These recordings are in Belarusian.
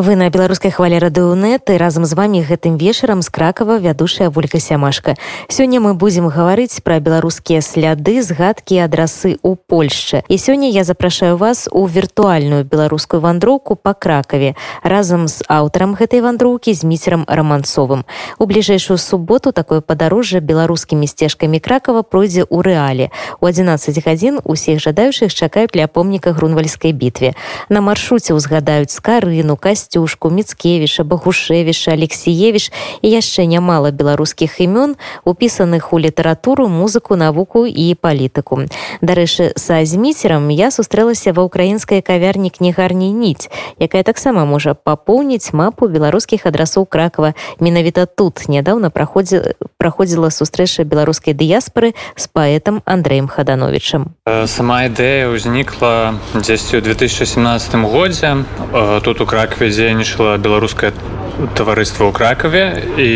вы на беларускай хвале радыонет і разам з вами гэтым вечарам з кракава вядушая волька сямашка сёння мы будзем гаварыць пра беларускія сляды згадкі адрасы ў польшчы. І сёння я запрашаю вас у віртуальную беларускую вандроўку по кракаве разам з аўтарам гэтай вандроўкі з міцерам раманцовым. У бліжэйшую суботу такое падарожжа беларускімі сцежкамі кракава пройдзе ў рэале. У 11 гадзін усіх жадаючых чакаюць ля помніка грунвальскай бітве. На маршруце ўзгадаюць скарыну касці касцюшку міцкевіша багушевіша алексеевич і яшчэ нямала беларускіх імён упісаных у літаратуру музыку навуку і палітыку дарэчы са зміцерам я сустрэлася ва ўкраінскай кавярні кнігарні ніць якая таксама можа папоўніць мапу беларускіх адрасоў кракова. Менавіта тут нядаўна праходзі праходзіла сустрэча беларускай дыяспары з паэтам андреем хадановичам э, сама ідэя ўзнікла дзесьці ў 2017 годзе тут у кракве дзейнічала беларускае таварыства ў кракаве і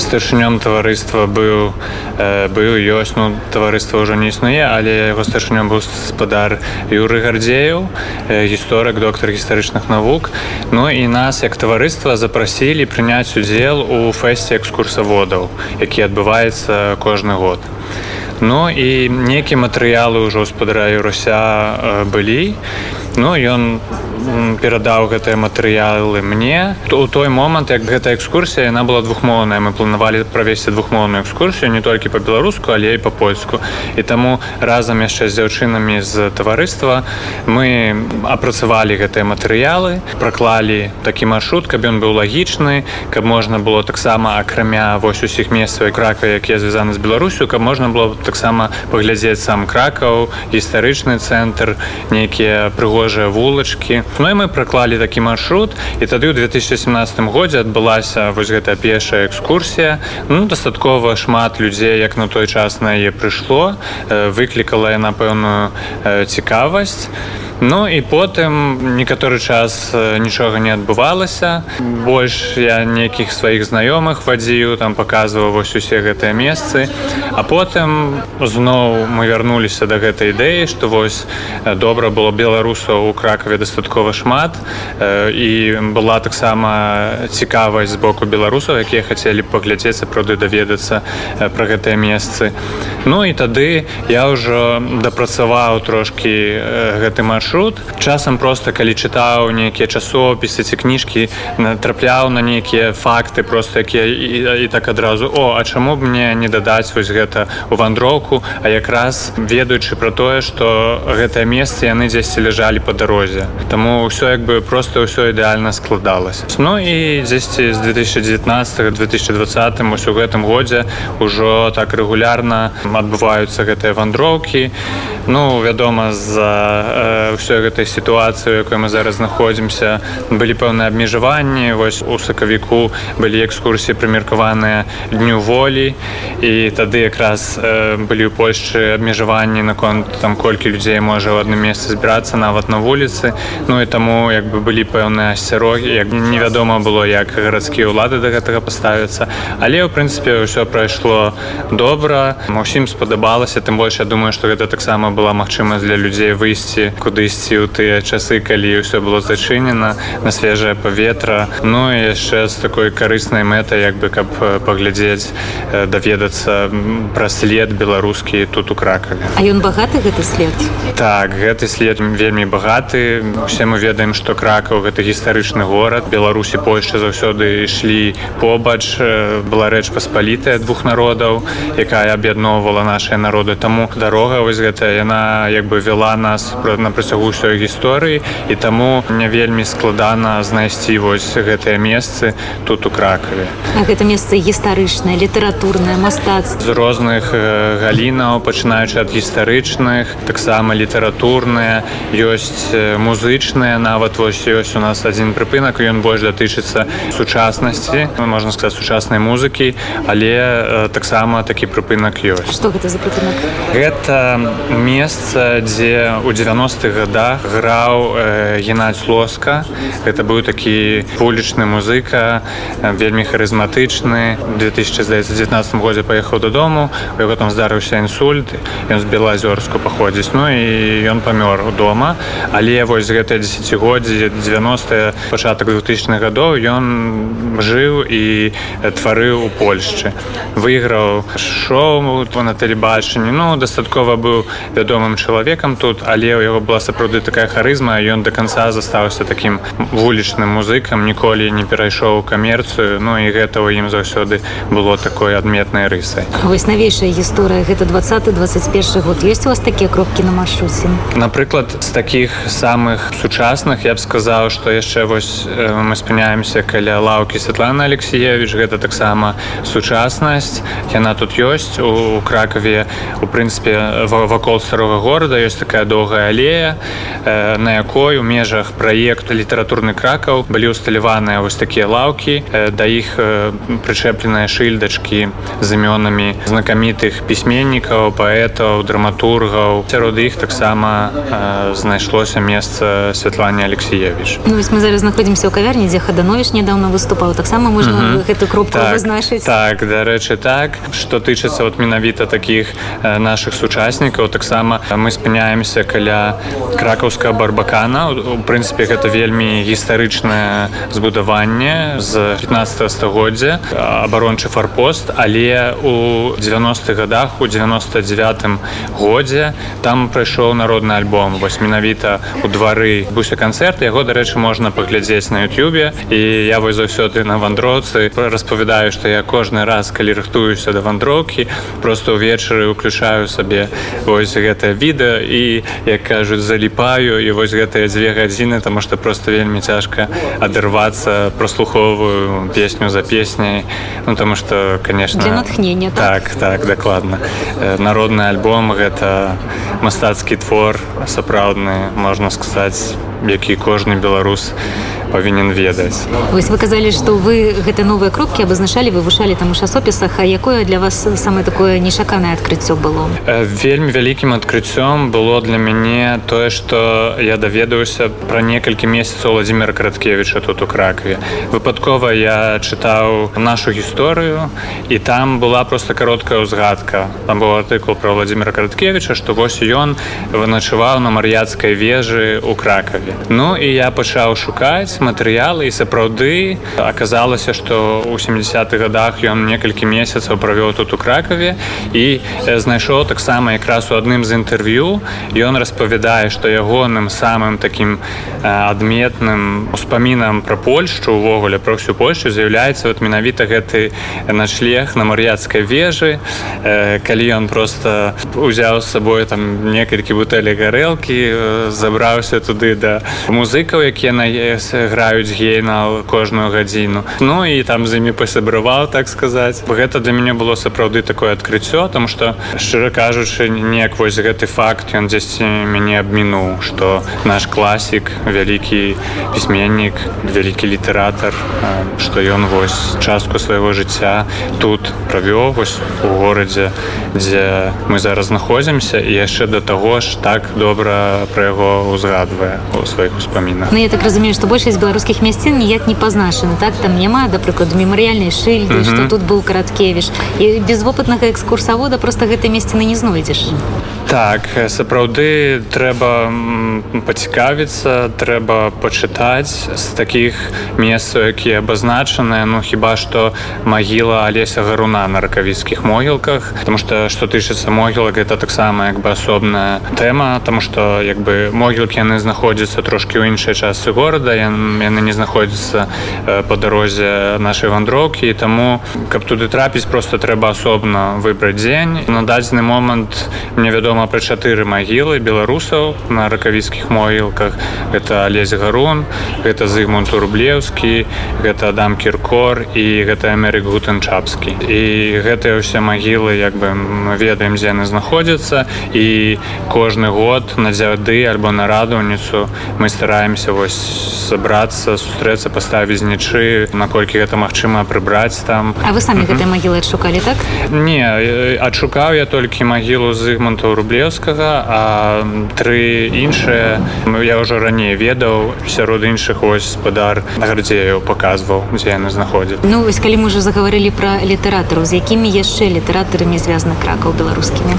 старшынём таварыства быў э, быў ёсць. Ну таварыства ўжо не існуе але яго старшынём быў спадар юры гардзеяў э, гісторык доктар гістарычных навук. Ну і нас як таварыства запрасілі прыняць удзел у фэсце экскурсаводаў які адбываецца кожны год. Ну і нейкія матэрыялы ўжо спадара юруся э, былі Ну ён перадаў гэтыя матэрыялы мне. То у той момант як гэта экскурсія яна была двухмоўная. Мы планавалі правесці двухмоўную экскурсію не толькі по-беларуску але і по-польску і таму разам яшчэ з дзяўчынамі з таварыства мы апрацавалі гэтыя матэрыялы праклалі такі маршрут каб ён быў лагічны каб можна было таксама акрамя вось усіх месцаў крака якія звязаны з беларусю каб можна было таксама паглядзець сам кракаў гістарычны цэнтр нейкія прыгожыя вулачкі. Ну і мы праклалі такі маршрут і тады ў 2017 годзе адбылася вось гэтая першая экскурсія. Ну дастаткова шмат людзей як на той час на яе прыйшло. Выклікала яна пэўную цікавасць. і Ну і потым некаторы час нічога не адбывалася. Больш я нейкіх сваіх знаёмых вадзіў, там паказваў вось усе гэтыя месцы. А потым зноў мы вярнуліся да гэтай ідэі, што вось добра было беларусаў у кракаве дастаткова шмат. І была таксама цікавасць з боку беларусаў, якія хацелі паглядзець сапраўды даведацца пра гэтыя месцы. Ну і тады я ўжо дапрацаваў трошкі гэты марш маршрут. Часам просто калі чытаў нейкія часопісы ці кніжкі натрапляў на нейкія факты просто якія і, і так адразу о а чаму б мне не дадаць вось гэта у вандроўку? А якраз ведаючы про тое что гэтае месца яны дзесьці ляжалі по дарозе. Таму ўсё як бы просто ўсё ідэальна складалася. Ну і дзесьці з 2019 2020 ось у гэтым годзе ўжо так рэгулярна адбываюцца гэтыя вандроўкі. Ну вядома за ўсёй гэтай сітуацыі якой мы зараз знаходзімся былі пэўныя абмежаванні вось у сакавіку былі экскурсіі прымеркаваныя дню волі і тады якраз э, былі ў польшчы абмежаванні наконт там колькі людзей можа ў адным месцы збірацца нават на вуліцы Ну і таму як бы былі пэўныя асцярогі як невядома было як гарадскія ўлады да гэтага паставяцца але ў прынцыпе ўсё прайшло добра усім спадабалася тым больш я думаю што гэта таксама была магчымасць для людзей выйсці куды ісці ў тыя часы калі ўсё было зачынена на свежае паветра. Ну і яшчэ з такой карыснай мэтай як бы каб паглядзець даведацца пра след беларускі тут у кракаве А ён багаты гэты след? Так гэты след вельмі багаты. Усе мы ведаем што кракаў гэта гістарычны горад. Беларусі польшча заўсёды ішлі побач. Была рэч паспалітая двух народаў якая аб'ядноўвала нашыя народы. Таму дарога вось гэта яна як бы вела нас на працягу працягу ўсёй гісторыі і таму не вельмі складана знайсці вось гэтыя месцы тут у кракаве гэта месца гістарычнае літаратурнае мастацтва з розных галінаў пачынаючы ад гістарычных таксама літаратурныя ёсць музычныя нават вось ёсць у нас адзін прыпынак ён больш датычыцца сучаснасці можна сказаць сучаснай музыкі але таксама такі прыпынак ёсць. Что гэта за прыпынак? Гэта месца дзе у 90-х годах граў э, геннадзь лоска. Это быў такі вулічны музыка вельмі харызматычны 2019 годзе паехаў дадому яго там здарыўся інсульт ён з белазёрску паходзіць ну і ён памёр у дома. Але вось гэтыя десятгоддзі 90 пачатак 2000 гадоў ён жыў і тварыў у польшчы выйграў шоу на тэлебачанні ну дастаткова быў вядомым чалавекам тут але ў яго была сапраўды такая харызма ён до конца застаўся таким вулічным музыкам ніколі не перайшоў камерцыю ну і гэта ў ім заўсёды было такой адметнай рысай. Вось навейшая гісторыя гэта 20 21 год. Есть у вас такія кропкі на маршруце? Напрыклад з таких самых сучасных я б сказаў что яшчэ вось мы спыняемся каля лаўкі Светлана алексеевич гэта таксама сучаснасць. Яна тут ёсць у кракаве у прынцыпе вакол старога города ёсць такая доўгая алея на якой у межах праекту літаратурны кракаў былі усталяваныя вось такія лаўкі да іх прычэпленыя шыльдачкі з імёнамі знакамітых пісьменнікаў паэтаў драматургаў сярод іх таксама знайшлося месца Святлане алексеевич. Ну, мы зараз знаходзімся ў кавярні дзе хадановіш недавно выступаў. Таксама можна гэту кропку так, вызначыць так дарэчы так. Что тычыцца вот менавіта таких наших сучаснікаў таксама мы спыняемся каля кракаўска барбакана. У прынцыпе гэта вельмі гістарычнае збудаванне з 15 стагоддзя абарончы фарпост але у 90-х годах у 99 годзе там прайшоў народны альбом. Вось менавіта у двары буся канцэрт яго дарэчы можна паглядзець на Ютюбе і я вось заўсёды на вандроцы распавядаю што я кожны раз калі рыхтуюся да вандроўкі просто ўвечары уключаю сабе вось гэтае відэа. І як кажуць заліпаю і вось гэтыя дзве гадзіны таму што просто вельмі цяжка адарвацца прослухоўваю песню за песняй ну таму што конечно натхнення так? Так дакладна народны альбом гэта мастацкі твор сапраўдны можна сказаць які кожны беларус павінен ведаць. Вось вы казалі што вы гэты новыя кропкі абазначалі вывышалі там у часопісах. А якое для вас самае такое нешаканае адкрыццё было? Вельмі вялікім адкрыццём было для мяне тое што я даведаўся пра некалькі месяцаў владимира караткевича тут у кракве выпадкова я чытаў нашу гісторыю і там была просто кароткая ўзгадка. Там быў артыкул про владимира караткевича што вось ён выначываў на мар'яцкай вежы у кракаве. Ну і я пачаў шукаць матэрыялы і сапраўды. Аказалася што ў 70-х годах ён некалькі месяцаў правёў тут у кракаве і знайшоў таксама якраз у адным з інтэрв'ю. Ён распавядае што ягоным самым таким адметным успамінам пра польшчу увогуле про всю польшу з'яўляецца вот менавіта гэты начлег на мар'яцкай вежы. Калі ён просто узяў з сабой там некалькі бутэлі гарэлкі забраўся туды да музыкаў якія на граюць гейна кожную гадзіну. Ну і там з імі пасябраваў так сказаць. Гэта для мяне было сапраўды такое адкрыццё там что шчыра кажучы неяк вось гэты факт ён дзесьці мяне абмінуў что наш класік вялікі пісьменнік вялікі літаратар что ён вось частку свайго жыцця тут правёў вось у горадзе дзе мы зараз знаходзімся і яшчэ да таго ж так добра пра яго узгадвае у сваіх успамінах. Ну я так разумею што большасць беларускіх мясцін ніяк не пазначаны так там няма да прыкладу мемарыяльнай шыльды mm -hmm. што тут быў караткевіш і без вопытнага экскурсавода просто гэтай месціны не знойдзеш так сапраўды трэба пацікавіцца трэба пачытаць з такіх месцаў якія абазначаныя. Ну хіба што магіла алеся гаруна на ракавіцкіх могілках потому что што тычыцца могілак это таксама як бы асобная тэма тому что як бы могілкі яны знаходзяцца трошки ў іншай частцы города яны не знаходзяцца по дарозе нашай вандроўкі. Таму каб туды трапіць просто трэба асобна выбраць дзень. На дадзены момант мне вядома пра чатыры магілы беларусаў на ракавіцкіх могілках это алесь гарун гэта зыгмунд рублеўскі гэта адам кіркор і гэта америк гутенчапскі і гэтыя ўсе магілы як бы мы ведаем дзе яны знаходзяцца і кожны год на дзяды альбо на радаўніцу мы стараемся вось сабрацца сустрэцца паставіць знічы наколькі гэта магчыма прыбраць там А вы самі гэтай магілы адшукалі так не адшукаў я толькі магілу зыгмунта рублеўскі рублеўскага а тры іншыя. Я ўжо раней ведаў сярод іншых вось спадар на градзею паказваў дзе яны знаходзяць. Ну вось калі мы уже загаварылі пра літаратару з якімі яшчэ літаратарамі звязаны кракаў беларускімі?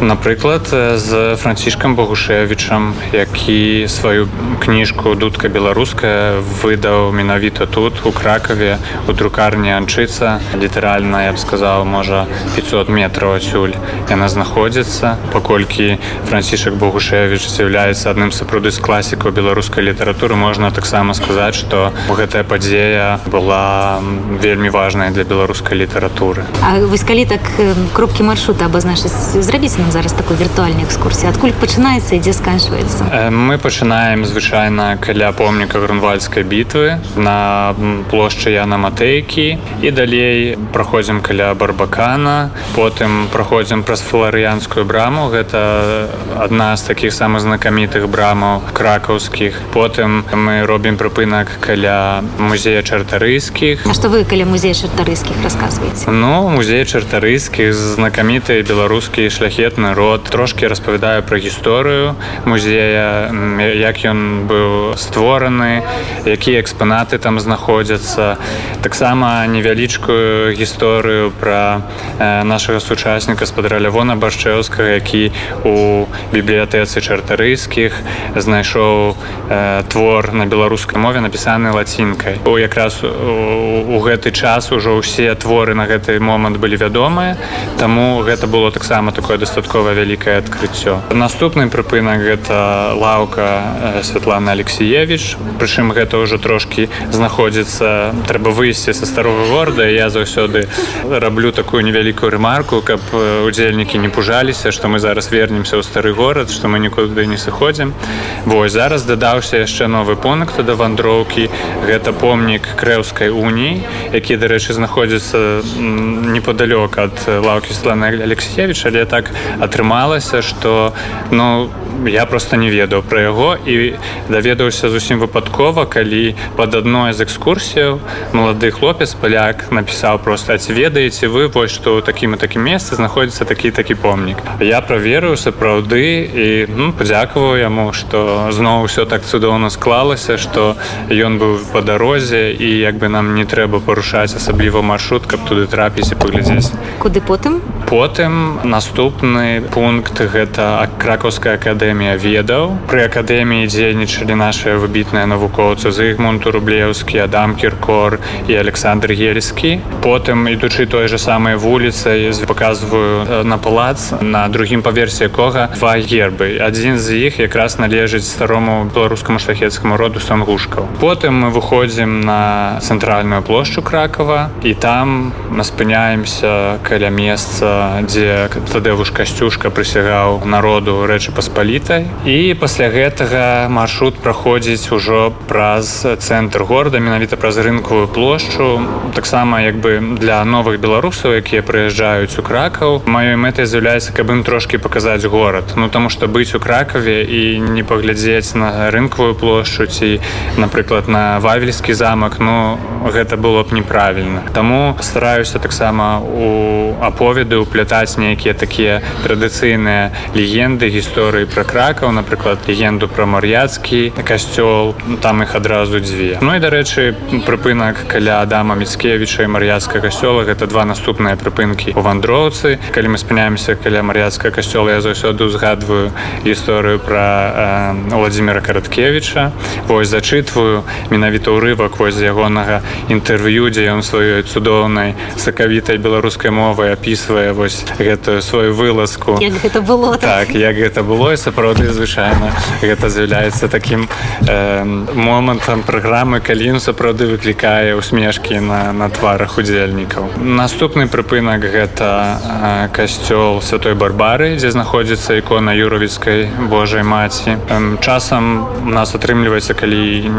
Напрыклад з францішкам богушевичам які сваю кніжку дудка беларуская выдаў менавіта тут у кракаве у друкарні анчыца літаральна я б сказаў можа 500 метров адсюль яна знаходзіцца паколькі францішак богушевич з'яўляецца адным сапраўды з класікаў беларускай літаратуры можна таксама сказаць што гэтая падзея была вельмі важная для беларускай літаратуры. А вось калі так кропкі маршрута абазначыць зрабіць нам зараз такой віртуальнай экскурсіі адкуль пачынаецца ідзе сканчваецца? Мы пачынаем звычайна каля помніка грунвальскай бітвы на плошчы яна матэйкі і далей праходзім каля барбакана потым праходзім праз фларыянскую браму гэта адна з такіх самых знакамітых брамаў кракаўскіх потым мы робім прыпынак каля музея чартарыйскіх А што вы каля музея чартарыйскіх расказваеце Ну музей чартарыйскіх знакаміты беларускі шляхет сусветны род трошки распавядаю пра гісторыю музея як ён быў створаны якія экспанаты там знаходзяцца. Таксама невялічкую гісторыю пра э, нашага сучасніка спадра лявона башчэўскага які у бібліятэцы чартарыйскіх знайшоў э, твор на беларускай мове напісаны лацінкай. У якраз у, гэты час ужо ўсе творы на гэты момант былі вядомыя таму гэта было таксама такое дастаткова вялікае адкрыццё. Наступны прыпынак гэта лаўка Святлана алексеевич прычым гэта ўжо трошки знаходзіцца трэба выйсці са старога горада я заўсёды раблю такую невялікую рэмарку каб удзельнікі не пужаліся што мы зараз вернемся ў стары горад што мы нікуды не сыходзім. Вось зараз дадаўся яшчэ новы пункт да вандроўкі. Гэта помнік крэўскай уніі які дарэчы знаходзіцца неподалёк ад лаўкі Светлана алексеевич але так атрымалася что ну я просто не ведаў про яго і даведаўся зусім выпадкова калі под адной з экскурсіяў малады хлопец паляк напісаў просто ці ведаеце вы вось что такім і такім месцы знаходіцца такі такі помнік? Я праверыў сапраўды і ну падзякаваў яму что зноў все так цудоўна склалася что ён быў по дарозе і як бы нам не трэба парушаць асабліва маршрут каб туды трапіць і паглядзець. Куды потым потым наступны пункт гэта кракаўская акадэмія ведаў. Пры акадэміі дзейнічалі нашыя выбітныя навукоўцы зыгмунту рублеўскі адам кіркор і александр ельскі потым ідучы той же самай вуліцай паказваю на палац на другім паверсе якога два гербы. Адзін з іх якраз належыць старому беларускаму шляхецкаму роду сангушкаў. Потым мы выходзім на цэнтральную плошчу кракова і там мы спыняемся каля месца дзе тадэвуш касцюшка прысягаў народу рэчы паспалітай. І пасля гэтага маршрут праходзіць ужо праз цэнтр горада менавіта праз рынкавую плошчу. Таксама як бы для новых беларусаў якія прыязджаюць у кракаў. Маёй мэтай з'яўляецца каб ім трошки паказаць горад. Ну таму што быць у кракаве і не паглядзець на рынкавую плошчу ці напрыклад на вавельскі замак ну гэта было б неправільна. Таму стараюся таксама у аповеды уплятаць нейкія такія традыцыйныя легенды гісторыі пра кракаў напрыклад легенду пра мар'яцкі касцёл там іх адразу дзве. Ну і дарэчы прыпынак каля адама міцкевіча і мар'яцка касцёла. Гэта два наступныя прыпынкі у вандроўцы. Калі мы спыняемся каля мар'яцка касцёла я заўсёды узгадваю гісторыю пра э, владимира караткевича вось зачытваю менавіта ўрывак вось ягонага інтэрв'ю дзе ён сваёй цудоўнай сакавітай беларускай мовай апісвае вось гэтую сваю вылазку. Як гэта было так. Як гэта было і сапраўды звычайна гэта з'яўляецца таким э, момантам праграмы калі сапраўды выклікае усмешкі на на тварах удзельнікаў. Наступны прыпынак гэта э, касцёл святой барбары дзе знаходзіцца ікона юравіцкай Божай маці. Часам у нас атрымліваецца калі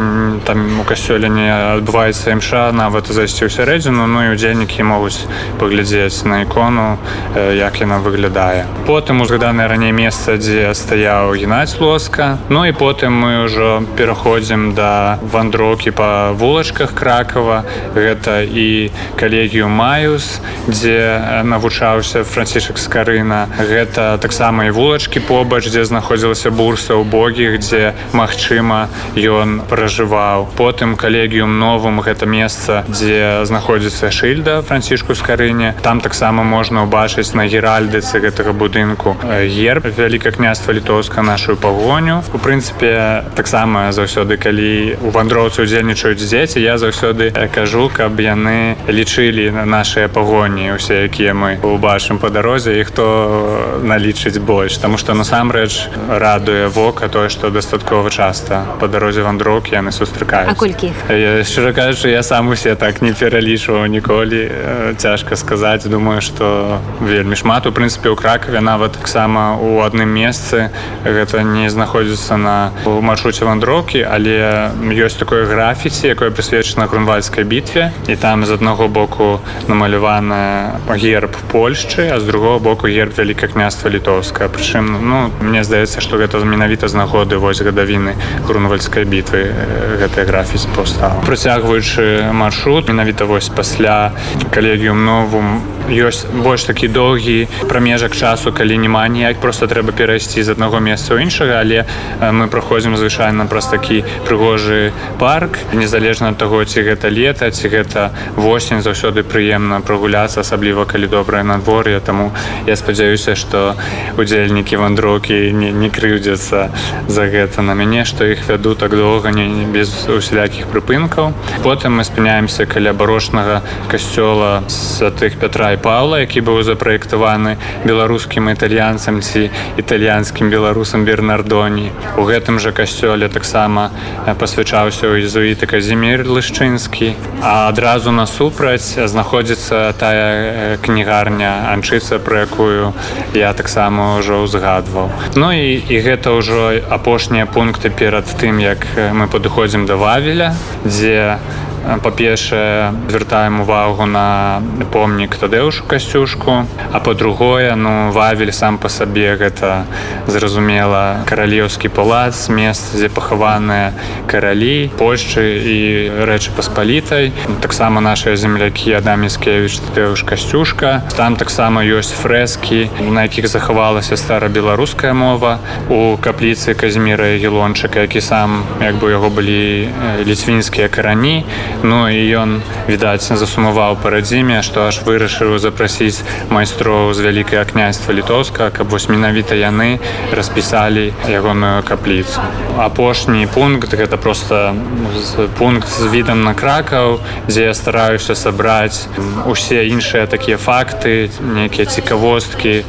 там у касцёле не адбываецца імша нават зайсці ў сярэдзіну ну і удзельнікі могуць паглядзець на ікону як яна выглядае. Потым узгаданае раней месца дзе стаяў геннадзь лоска. Ну і потым мы ўжо пераходзім да вандрокі па вулачках кракова гэта і калегію маюс дзе навучаўся францішак скарына. Гэта таксама і вулачкі побач дзе знаходзілася бурса ў богі дзе магчыма ён пражываў. Потым калегіум новым гэта месца дзе знаходзіцца шыльда францішку скарыне. Там таксама можна ўбачыць на геральдыцы гэтага будынку герб. Вяліка княства літоўска нашу пагоню. У прынцыпе таксама заўсёды калі у вандроўцы удзельнічаюць дзеці я заўсёды кажу каб яны лічылі на нашыя пагоні усе якія мы убачым по дарозе і хто налічыць больш. Тому что насамрэч радуе вока тое што дастаткова часта по дарозе вандроўкі яны сустракаюць колькі шчыра кажучы я сам усе так не пералічваў ніколі. Цяжка сказаць. Думаю что вельмі шмат. У прынцыпе у кракаве нават таксама у адным месцы гэта не знаходзіцца на маршруце вандроўкі але ёсць такое графіці якое прысвечана грунвальскай бітве і там з аднаго боку намалявана герб польшчы а з другого боку герб вяліка княства літоўская прычым ну мне здаецца што гэта менавіта з нагоды вось гадавіны грунвальскай бітвы гэтая графіць паўстала. Працягваючы маршрут менавіта вось пасля калегіум новым ёсць больш такі доўгі прамежак часу калі няма ніяк просто трэба перайсці з аднаго месца ў іншага але мы праходзім звычайна праз такі прыгожы парк. Незалежна ад таго ці гэта лета ці гэта восень заўсёды прыемна прагуляцца асабліва калі добрае надвор'е. Таму я спадзяюся што удзельнікі вандроўкі не, не крыўдзяцца за гэта на мяне што іх вяду так доўга не без усялякіх прыпынкаў. Потым мы спыняемся каля барочнага касцёла з тых пятра і паўла які быў запраектаваны беларускім італьянцам ці італьянскім беларусам бернардоні. У гэтым жа касцёле таксама пасвячаўся ў езуіты казімир лышчынскі. А адразу насупраць знаходзіцца тая кнігарня анчыца про якую я таксама ўжо ўзгадваў. Ну і, і гэта ўжо апошнія пункты перад тым як мы падыходзім да вавеля дзе па-першае звяртаем увагу на помнік тадэўшу касцюшку а по-другое ну вавель сам по сабе гэта зразумела каралеўскі палац месца дзе пахаваныя каралі польшчы і рэчы паспалітай таксама нашыя землякі адаміскевич тадэўш касцюшка там таксама ёсць фрэскі на якіх захавалася стара-беларуская мова. У капліцы казіміра гелончыка які сам як бы яго былі ліцвінскія карані Ну і ён відаць засумаваў па радзіме што аж вырашыў запрасіць майстроў з вялікае княства літоўска каб вось менавіта яны распісалі ягоную капліцу. Апошні пункт гэта просто пункт з відам на кракаў дзе я стараюся сабраць усе іншыя такія факты нейкія цікавосткі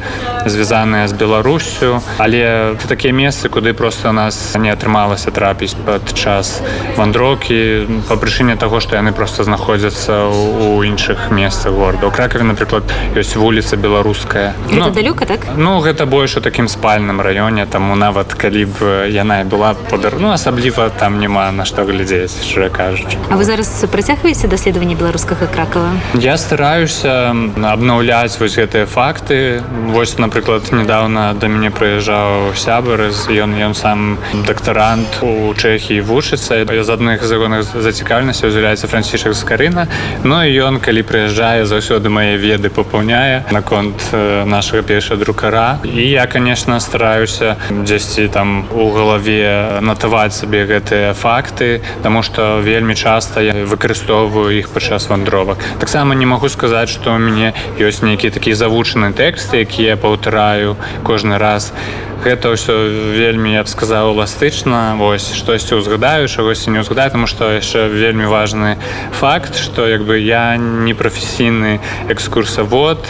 звязаныя з беларусю. Але такія месцы куды просто нас не атрымалася трапіць падчас вандрокі па прычыне таго што яны просто знаходзяцца ў іншых месцах города. У кракаве напрыклад ёсць вуліца беларуская ну, далёка так? ну гэта больш у такім спальным раёне таму нават калі б яна была падар ну асабліва там няма на што глядзець шчыра кажучы А вы зараз працягваеце даследаванне беларускага кракава? Я стараюся абнаўляць вось гэтыя факты. Вось напрыклад недавно да мяне прыязджаў сябар ён ён сам дактарант у чэхії вучыцца. З адных загонах зацікальнасцю з'яўляецца францішак скарына Ну і ён калі прыязджае заўсёды мае веды папаўняе наконт нашага перша друкара. І я конечно стараюся дзесьці там у галаве натаваць сабе гэтыя факты Таму что вельмі часта я выкарыстоўваю іх падчас вандровак. Таксама не магу сказаць что у мяне ёсць нейкі такі завучаны тэксты якія паўтараю кожны раз. Гэта ўсё вельмі я б сказаў эластычна. Вось штосьці ўзгадаю чагосьці не ўзгадаю тому что яшчэ вельмі важны факт что як бы я не прафесійны экскурсавод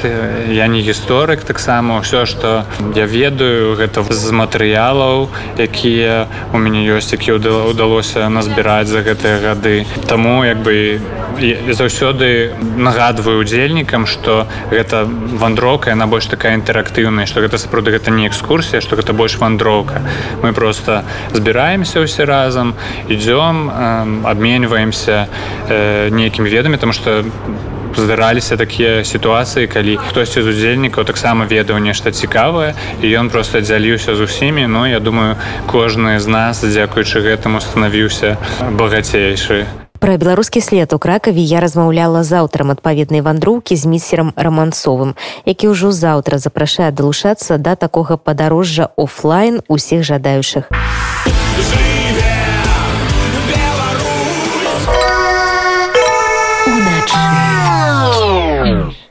я не гісторык таксама. Ўсё что я ведаю гэта з матэрыялаў якія у мяне ёсць які удалося назбіраць за гэтыя гады. Таму як бы заўсёды нагадваю удзельнікам что гэта вандрока яна больш такая інтэрактыўная что гэта сапраўды гэта не экскурсія что гэта больш вандроўка. Мы просто збіраемся ўсе разам ідём э, абменьваемся э, нейкімі ведамі там что здараліся такія сітуацыі калі хтосьці з удзельнікаў таксама ведаў нешта цікавае і ён просто дзяліўся з усімі. Ну я думаю кожны з нас дзякуючы гэтаму станавіўся багацейшы Пра беларускі след у кракаве я размаўляла з аўтарам адпаведнай вандроўкі з міссерам раманцовым, які ўжо заўтра запрашае далучацца да такога падарожжа офлайн усіх жадаючых.